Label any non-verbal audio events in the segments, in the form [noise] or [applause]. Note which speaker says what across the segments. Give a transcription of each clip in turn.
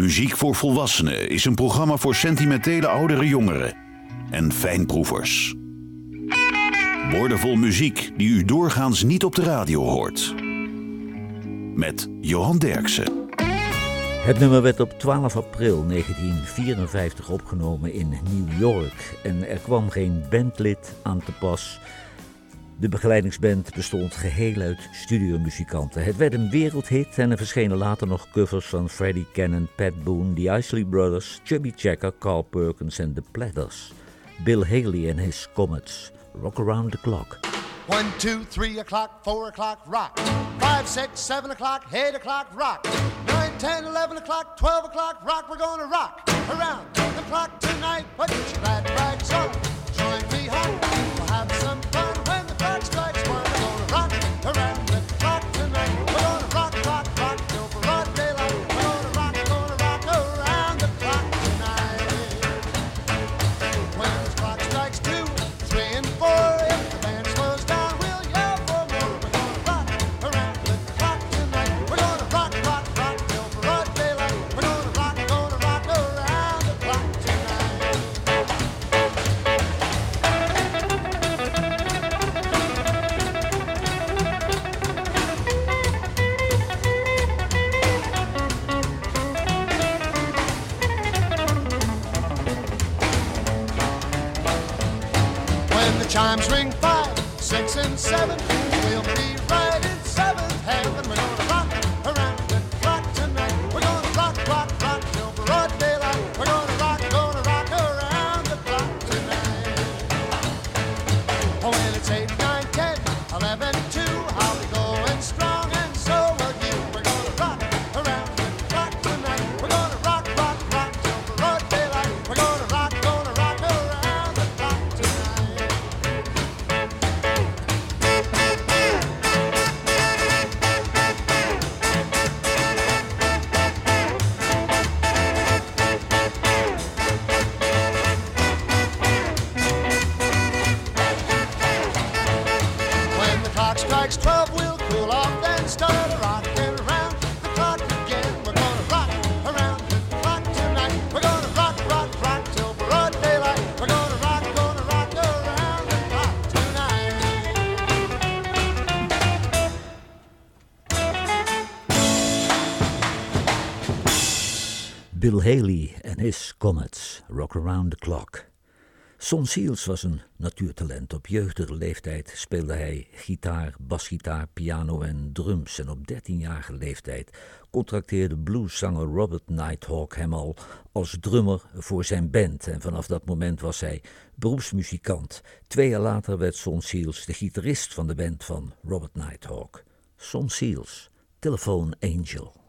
Speaker 1: Muziek voor Volwassenen is een programma voor sentimentele oudere jongeren en fijnproevers. Woordenvol muziek die u doorgaans niet op de radio hoort. Met Johan Derksen.
Speaker 2: Het nummer werd op 12 april 1954 opgenomen in New York en er kwam geen bandlid aan te pas. De begeleidingsband bestond geheel uit studiomuzikanten. Het werd een wereldhit en er verschenen later nog covers van Freddie Cannon, Pat Boone, The Isley Brothers, Chubby Checker, Carl Perkins en The Platters. Bill Haley and his Comets, Rock Around the Clock.
Speaker 3: 1, 2, 3 o'clock, 4 o'clock, rock. 5, 6, 7 o'clock, 8 o'clock, rock. 9, 10, 11 o'clock, 12 o'clock, rock. We're gonna rock around the clock tonight. Put your glad rags on. Join me home. Chimes ring five, six, and seven,
Speaker 2: Haley en his Comets, Rock Around the Clock. Son Seals was een natuurtalent. Op jeugdige leeftijd speelde hij gitaar, basgitaar, piano en drums. En op 13-jarige leeftijd contracteerde blueszanger Robert Nighthawk hem al als drummer voor zijn band. En vanaf dat moment was hij beroepsmuzikant. Twee jaar later werd Son Seals de gitarist van de band van Robert Nighthawk. Son Seals, Telephone Angel.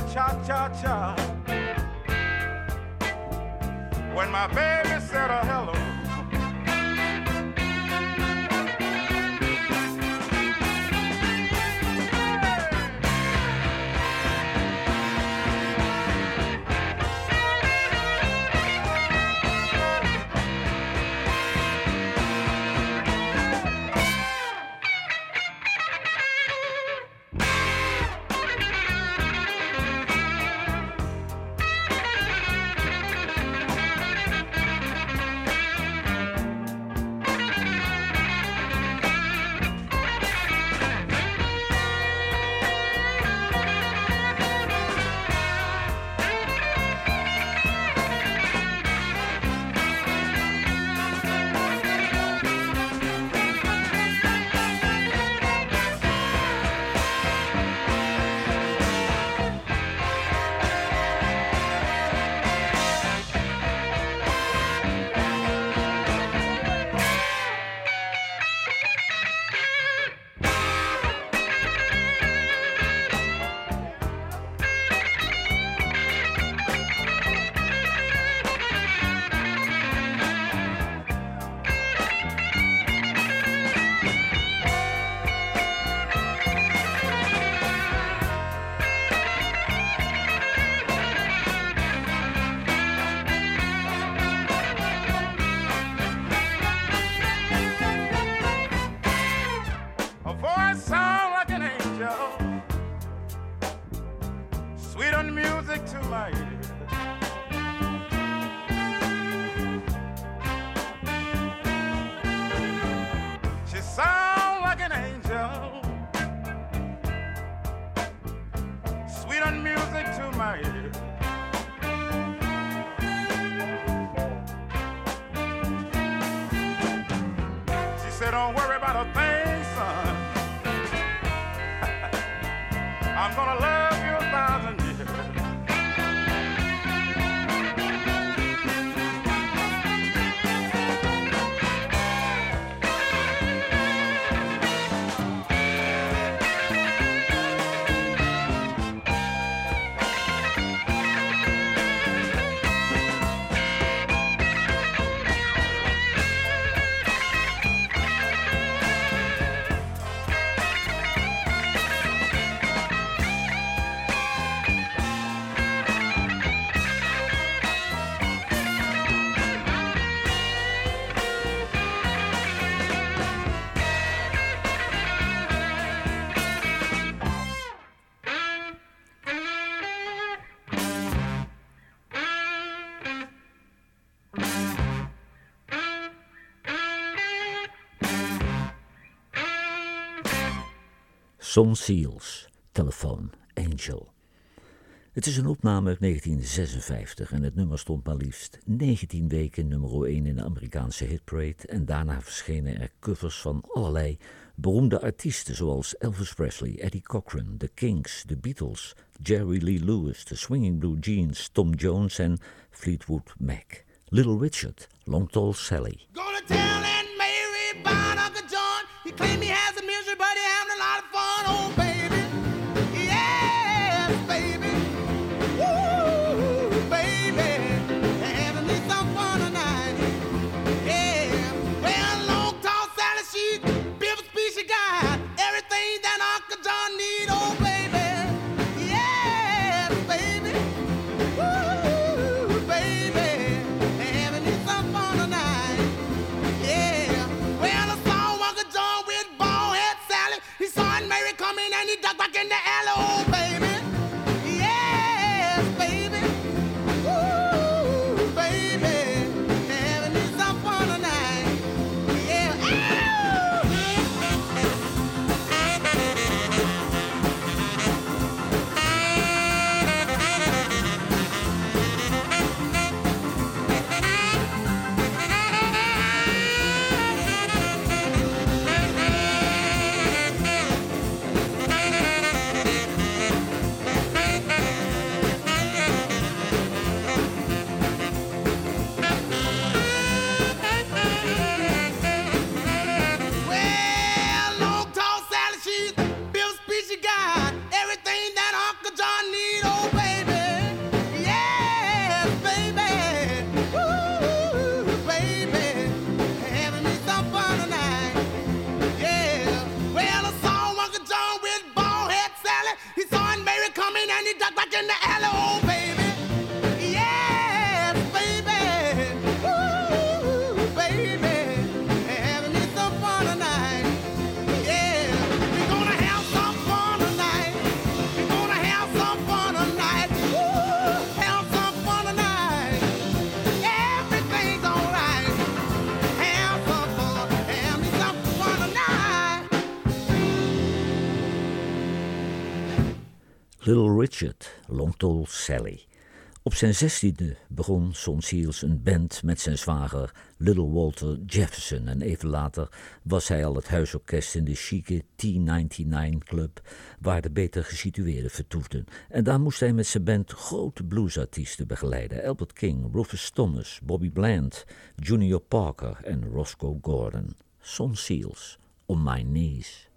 Speaker 4: the cha-cha-cha. When my baby said oh, a I'm gonna love
Speaker 2: Son Seals, Telephone Angel. Het is een opname uit 1956 en het nummer stond maar liefst 19 weken nummer 1 in de Amerikaanse hitparade en daarna verschenen er covers van allerlei beroemde artiesten zoals Elvis Presley, Eddie Cochran, The Kinks, The Beatles, Jerry Lee Lewis, The Swinging Blue Jeans, Tom Jones en Fleetwood Mac. Little Richard, Long Tall Sally.
Speaker 5: Go to Mary about Uncle John. He claim he has a misery, but he having a lot of fun. home, baby. in the alley, oh baby. Yes, baby. Ooh, baby. Having me some fun tonight. Yeah, we're gonna have some fun tonight. We're gonna have some fun tonight. Ooh, have some fun tonight. Everything's alright. Have some fun. Have me some fun tonight.
Speaker 4: Little Richard Longtol Sally. Op zijn zestiende begon Son Seals een band met zijn zwager Little Walter Jefferson en even later was hij al het huisorkest in de chique T99 Club waar de beter gesitueerden vertoefden. En daar moest hij met zijn band grote bluesartiesten begeleiden. Albert King, Rufus Thomas, Bobby Bland, Junior Parker en Roscoe Gordon. Son Seals, On My Knees.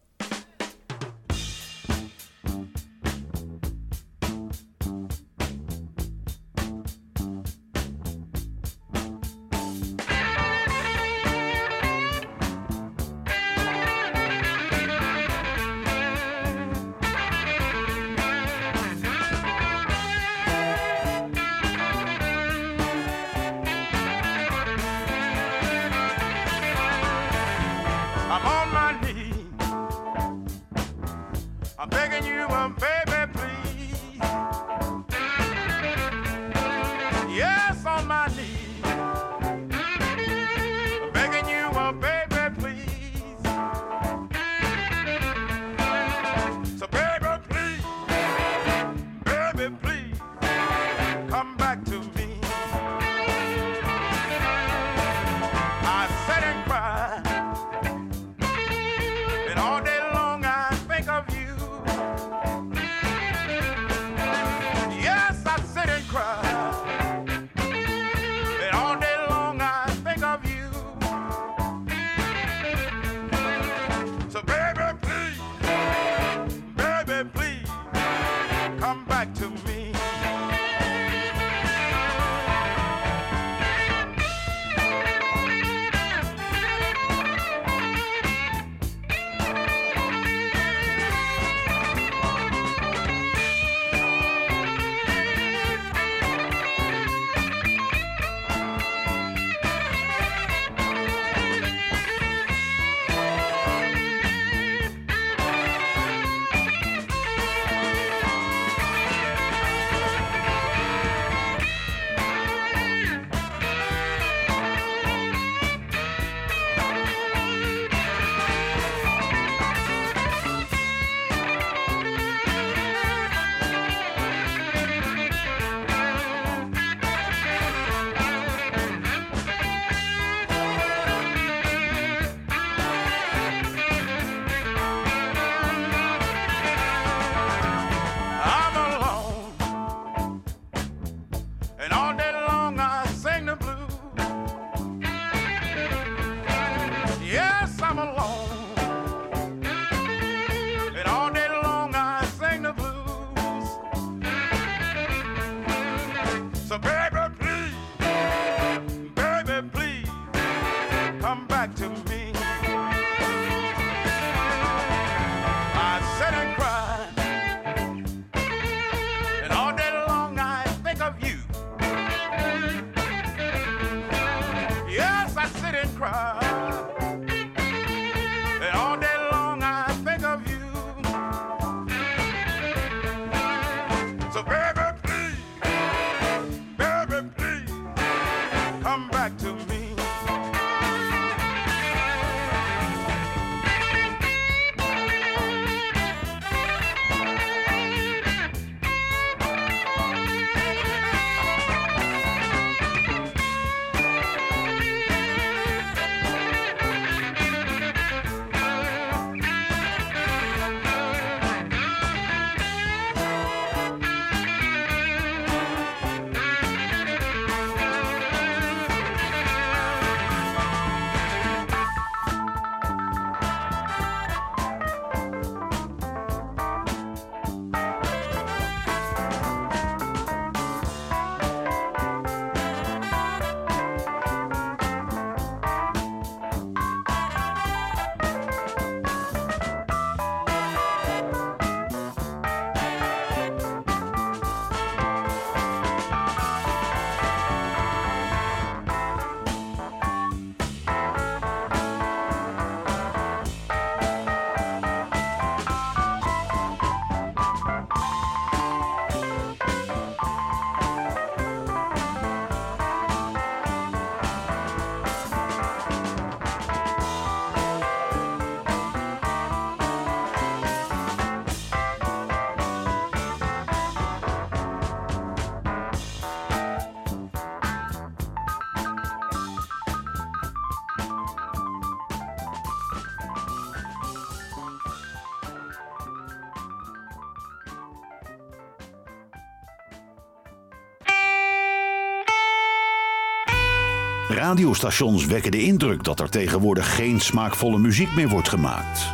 Speaker 1: Radiostations wekken de indruk dat er tegenwoordig geen smaakvolle muziek meer wordt gemaakt.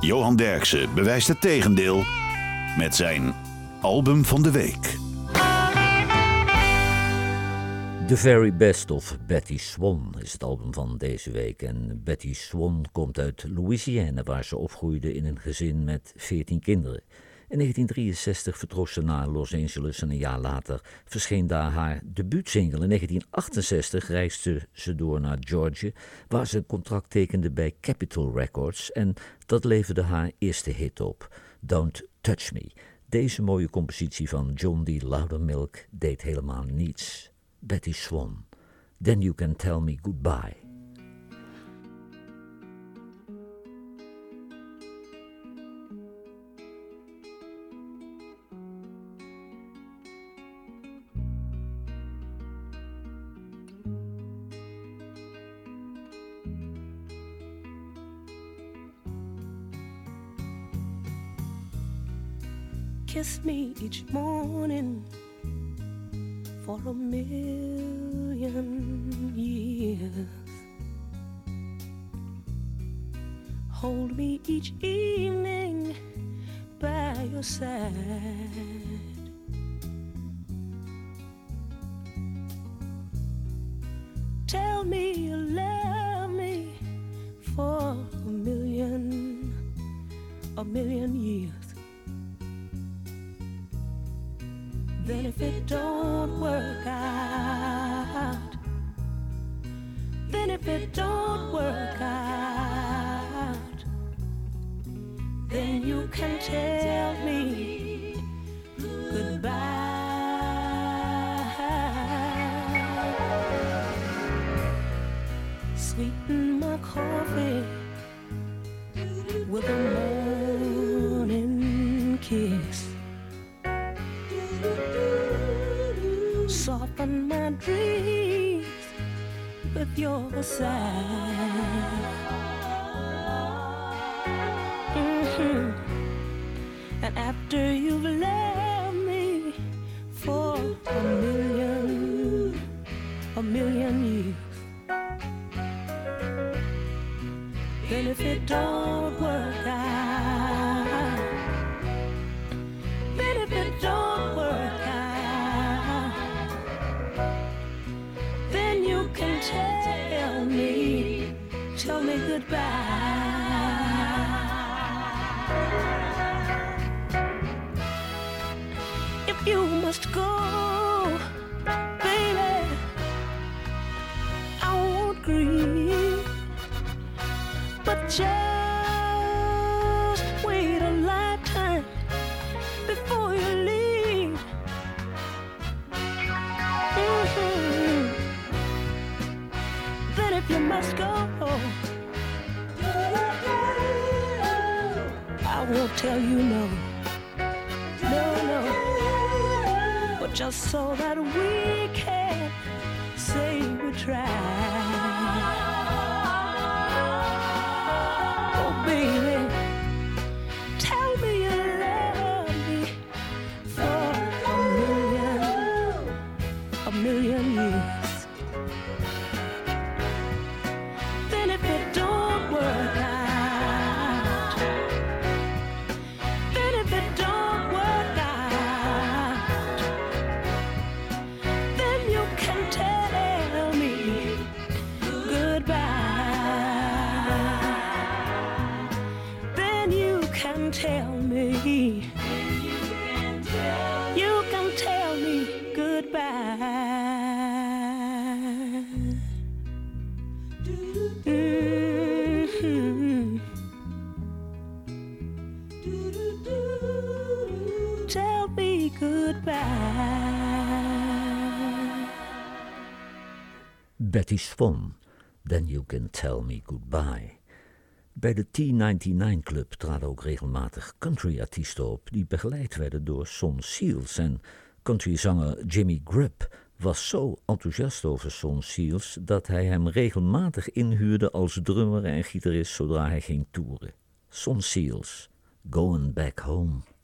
Speaker 1: Johan Derksen bewijst het tegendeel met zijn album van de week.
Speaker 2: The Very Best of Betty Swan is het album van deze week. En Betty Swan komt uit Louisiana, waar ze opgroeide in een gezin met 14 kinderen. In 1963 vertrok ze naar Los Angeles en een jaar later verscheen daar haar debuutsingle. In 1968 reisde ze door naar Georgia, waar ze een contract tekende bij Capitol Records en dat leverde haar eerste hit op, Don't Touch Me. Deze mooie compositie van John D. Loudermilk deed helemaal niets. Betty Swan, Then You Can Tell Me Goodbye.
Speaker 6: Me each morning for a million years. Hold me each evening by your side. Tell me you love can tell me goodbye. Sweeten my coffee with a morning kiss. Soften my dreams with your sigh. I won't tell you no, no, no, but just so that we can say we tried.
Speaker 2: Betty Swan, Then You Can Tell Me Goodbye. Bij de T99 Club traden ook regelmatig country-artiesten op, die begeleid werden door Son Seals. En countryzanger Jimmy Grubb was zo enthousiast over Son Seals dat hij hem regelmatig inhuurde als drummer en gitarist zodra hij ging toeren. Son Seals, Going Back Home.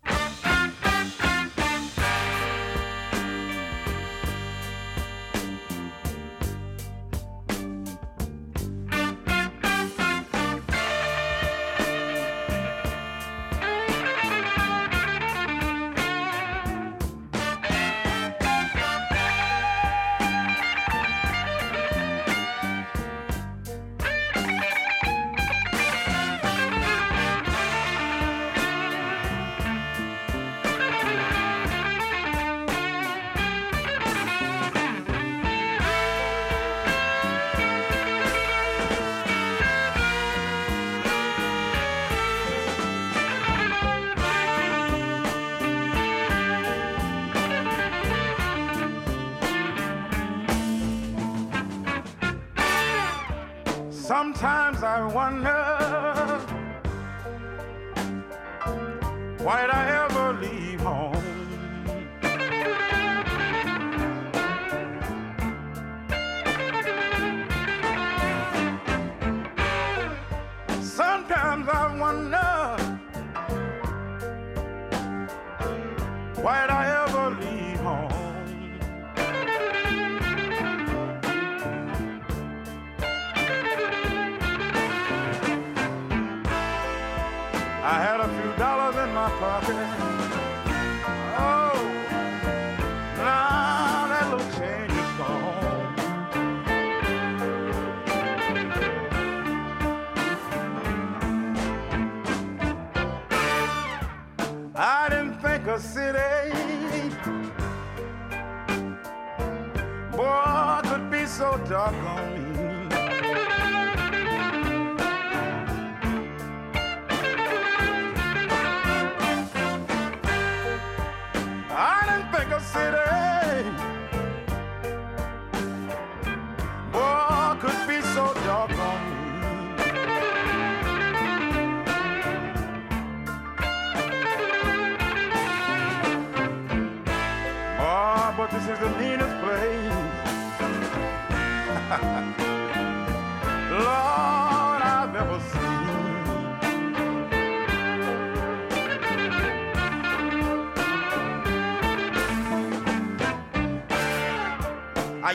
Speaker 4: The city. Boy, could be so doggone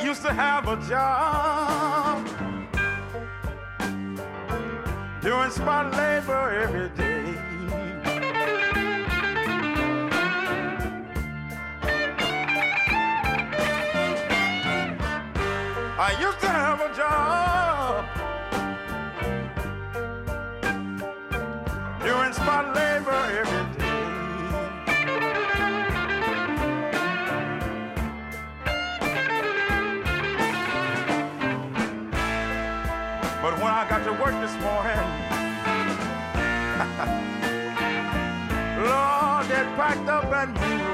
Speaker 4: used to have a job. Doing spot labor every when I got to work this morning. [laughs] Lord, it packed up and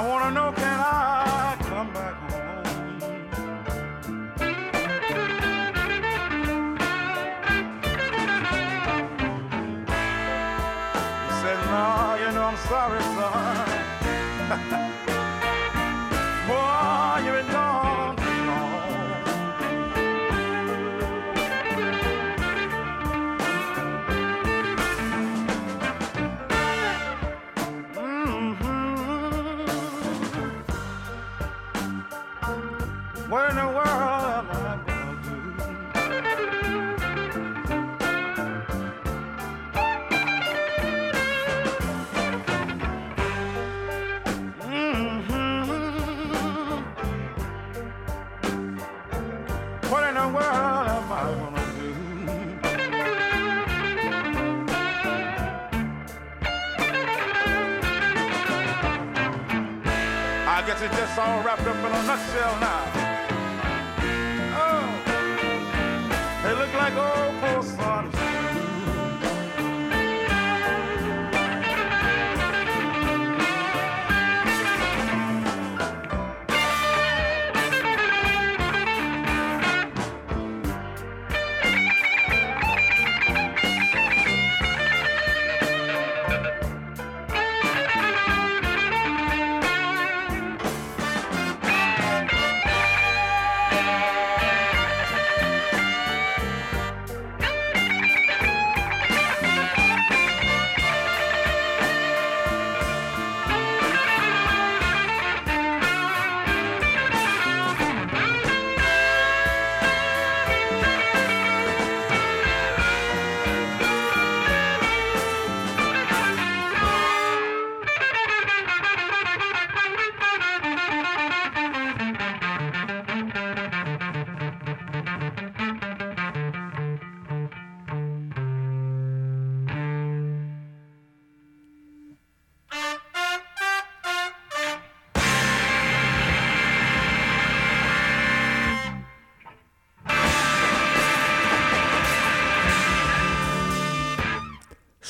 Speaker 4: I want to know can I come back home? He said, No, you know, I'm sorry, son.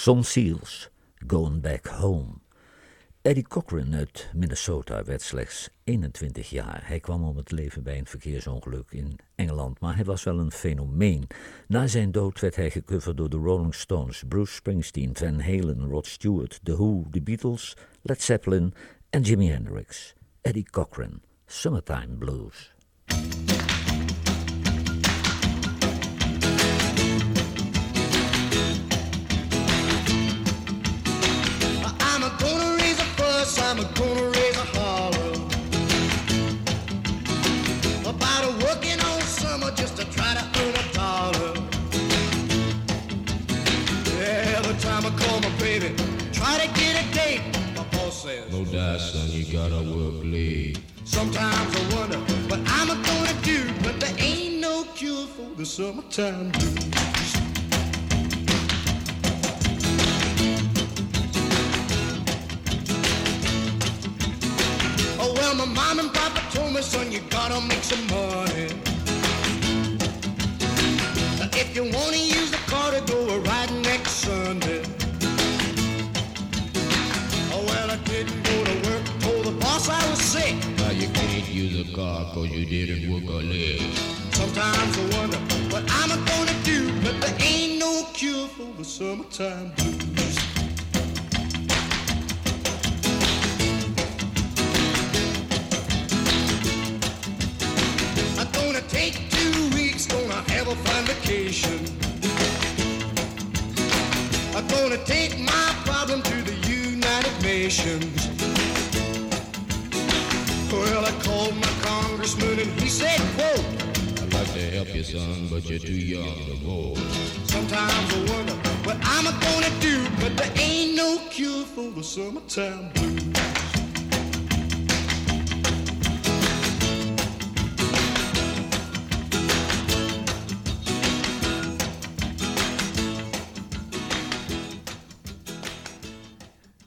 Speaker 2: Son Seals, Going Back Home. Eddie Cochran uit Minnesota werd slechts 21 jaar. Hij kwam om het leven bij een verkeersongeluk in Engeland, maar hij was wel een fenomeen. Na zijn dood werd hij gecoverd door de Rolling Stones, Bruce Springsteen, Van Halen, Rod Stewart, The Who, The Beatles, Led Zeppelin en Jimi Hendrix. Eddie Cochran, Summertime Blues.
Speaker 3: summertime do. time. Summertime blues.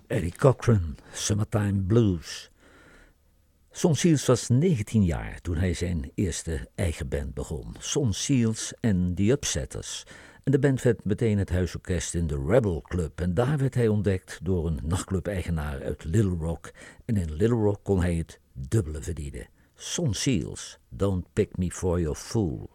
Speaker 2: Eddie Cochran, Summertime Blues. Son Seals was 19 jaar toen hij zijn eerste eigen band begon. Son Seals en The Upsetters. En de band werd meteen het huisorkest in de Rebel Club. En daar werd hij ontdekt door een nachtclub-eigenaar uit Little Rock. En in Little Rock kon hij het dubbele verdienen. Son Seals, Don't Pick Me For Your Fool.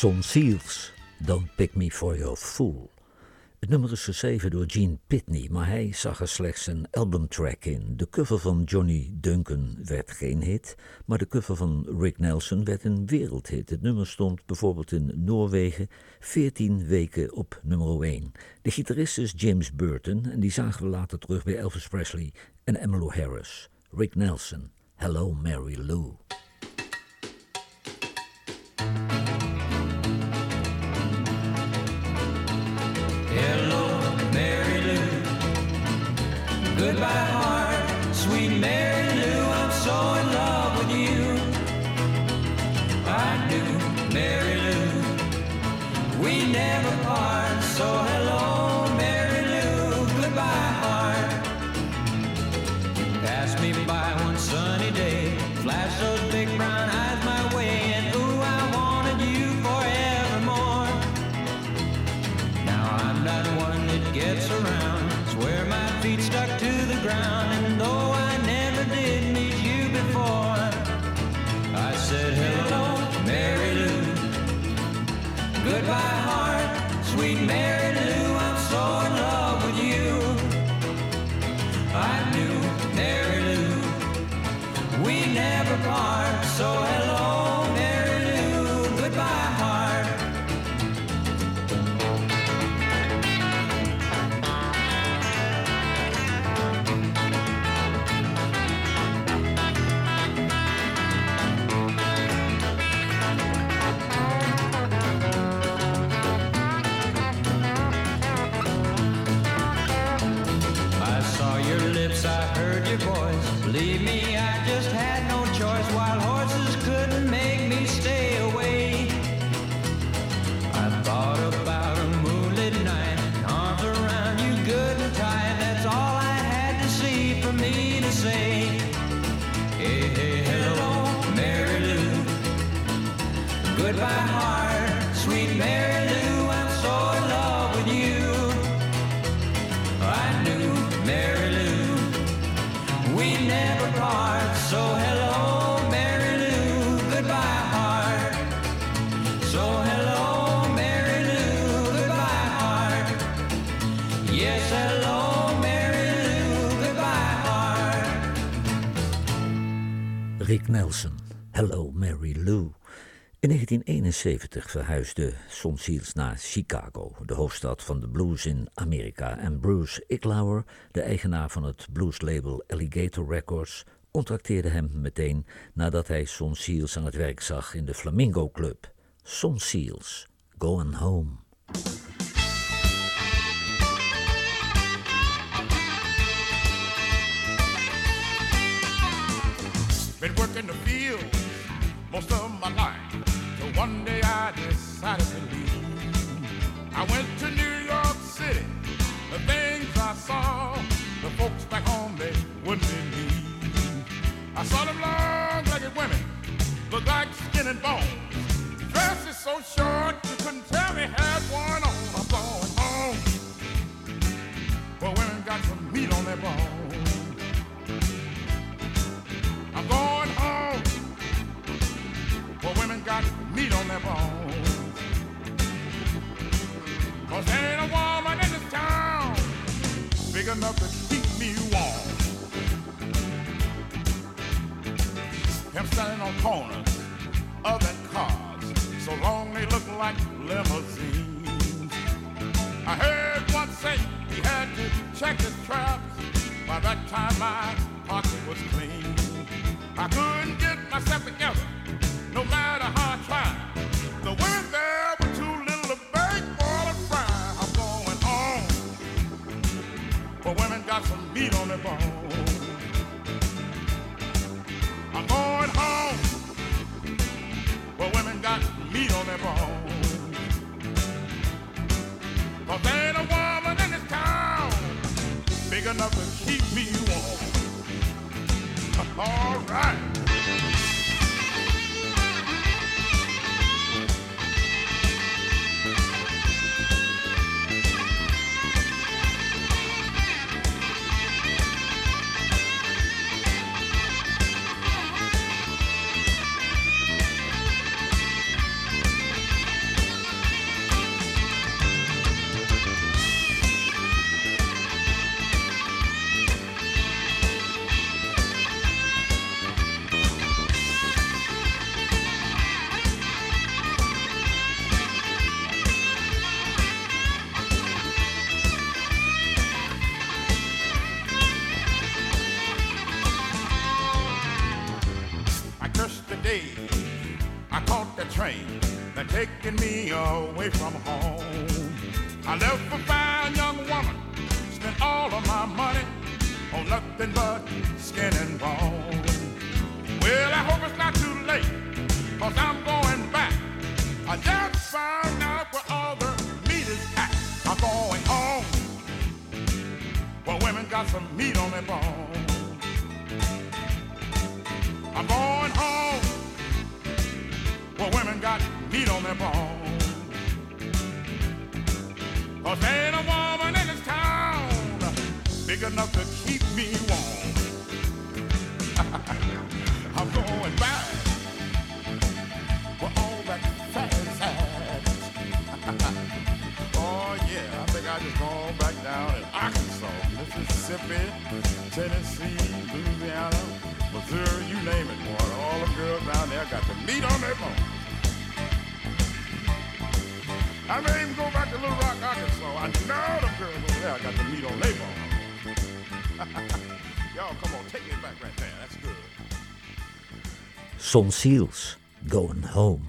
Speaker 7: Son Seals, Don't Pick Me For Your Fool. Het nummer is geschreven door Gene Pitney, maar hij zag er slechts een albumtrack in. De cover van Johnny Duncan werd geen hit, maar de cover van Rick Nelson werd een wereldhit. Het nummer stond bijvoorbeeld in Noorwegen 14 weken op nummer 1. De gitarist is James Burton en die zagen we later terug bij Elvis Presley en Emmylou Harris. Rick Nelson, Hello Mary Lou.
Speaker 2: Mary Lou. In
Speaker 7: 1971 verhuisde Son Seals naar Chicago, de hoofdstad van de blues in Amerika. En Bruce Iglauer, de eigenaar van het blueslabel Alligator Records, contracteerde hem meteen nadat hij Son Seals aan het werk zag in de Flamingo Club. Son Seals, Going Home.
Speaker 4: Most of my life. So one day I decided to leave. I went to New York City. The things I saw, the folks back home they wouldn't believe. I saw them long-legged women, look like skin and bone. Dresses so short you couldn't tell they had one on. I'm going home. But women got some meat on their bones. Got meat on their bones. Cause there ain't a woman in this town big enough to keep me warm. Him standing on corners of that cars, so long they look like limousines. I heard one say he had to check his traps. By that time my pocket was clean. I couldn't get myself together, no matter how I tried. The women there were too little to beg for fry. I'm going but women got some meat on their bones. I'm going home, but women got meat on their ain't a woman in this town big enough to keep me warm. [laughs] All right. Cause there ain't a woman in this town big enough to keep me warm. [laughs] I'm going back for all that fat fat. [laughs] oh yeah, I think I just gone back down in Arkansas, Mississippi, Tennessee, Louisiana, Missouri, you name it, boy. All the girls down there got the meat on their bone. I may even go back to Little Rock, Arkansas. I know the girls over there got the meat on their [laughs] bone. Y'all, come on, take me back right there. That's good.
Speaker 2: Son Seals, Going Home.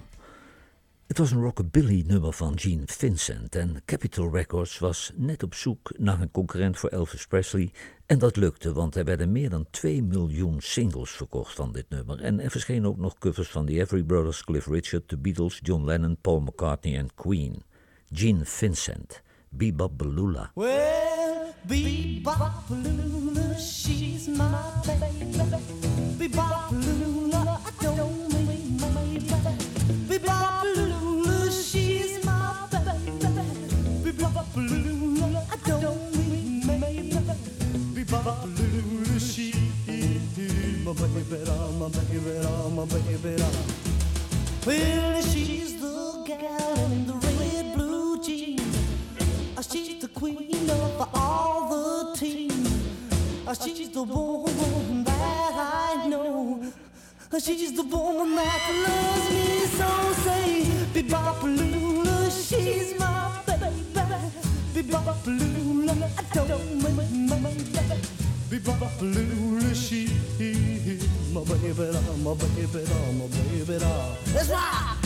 Speaker 2: Het was een rockabilly nummer van Gene Vincent en Capitol Records was net op zoek naar een concurrent voor Elvis Presley en dat lukte, want er werden meer dan 2 miljoen singles verkocht van dit nummer en er verschenen ook nog covers van The Every Brothers, Cliff Richard, The Beatles, John Lennon, Paul McCartney en Queen. Gene Vincent, Bebop Belula.
Speaker 8: Well, bebop Lula, she's my baby. Bebop Lula, I don't mean my baby. Bebop Lula, she's my baby. Bebop Lula, I don't mean. Bebop Lula, she's my baby, baby, baby. Well, she's the gal in the She's the queen of all the teams. Uh, She's the woman that I know. Uh, She's the woman that loves me so. Say, Bebopalula, she's my baby. Bebopalula, I don't mean my baby. Bebopalula, she's my baby, my baby, my baby. Let's rock!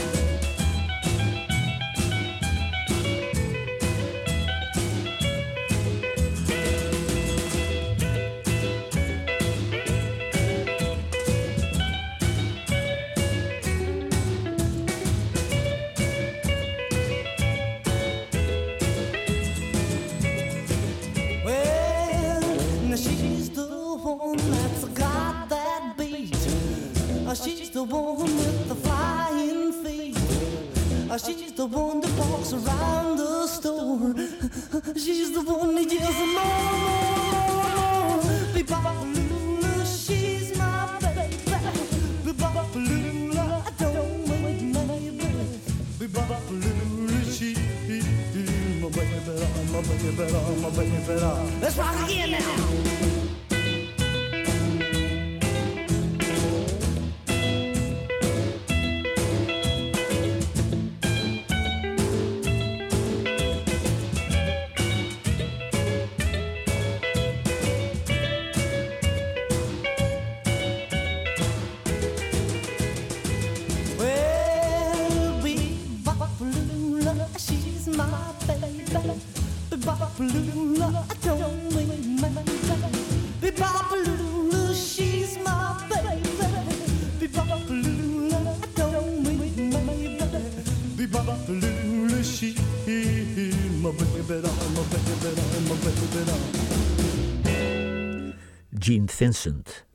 Speaker 2: Vincent,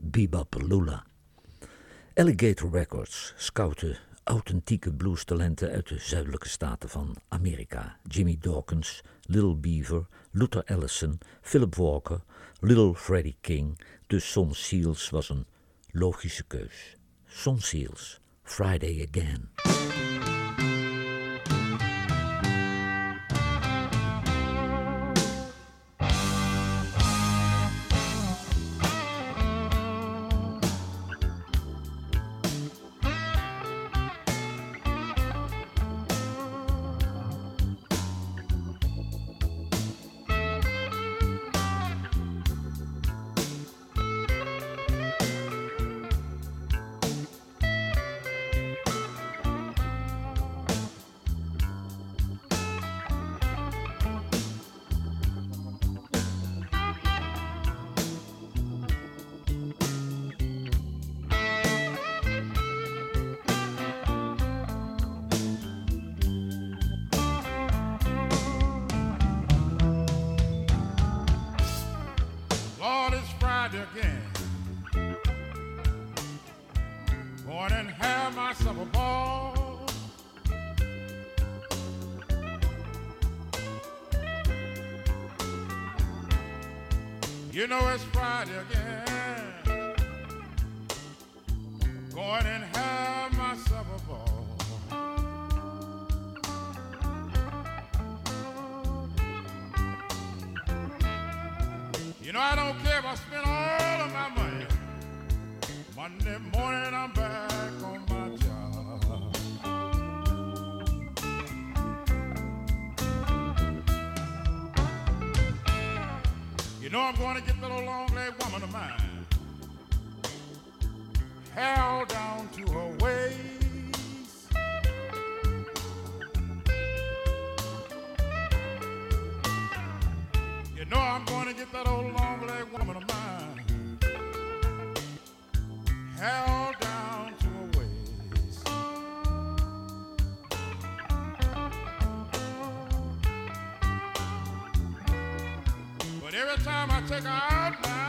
Speaker 2: Lula. Alligator Records scoutte authentieke bluestalenten uit de zuidelijke staten van Amerika. Jimmy Dawkins, Little Beaver, Luther Allison, Philip Walker, Little Freddie King. Dus Son Seals was een logische keus. Son Seals, Friday Again.
Speaker 4: You know it's Friday again. Every time I take her out,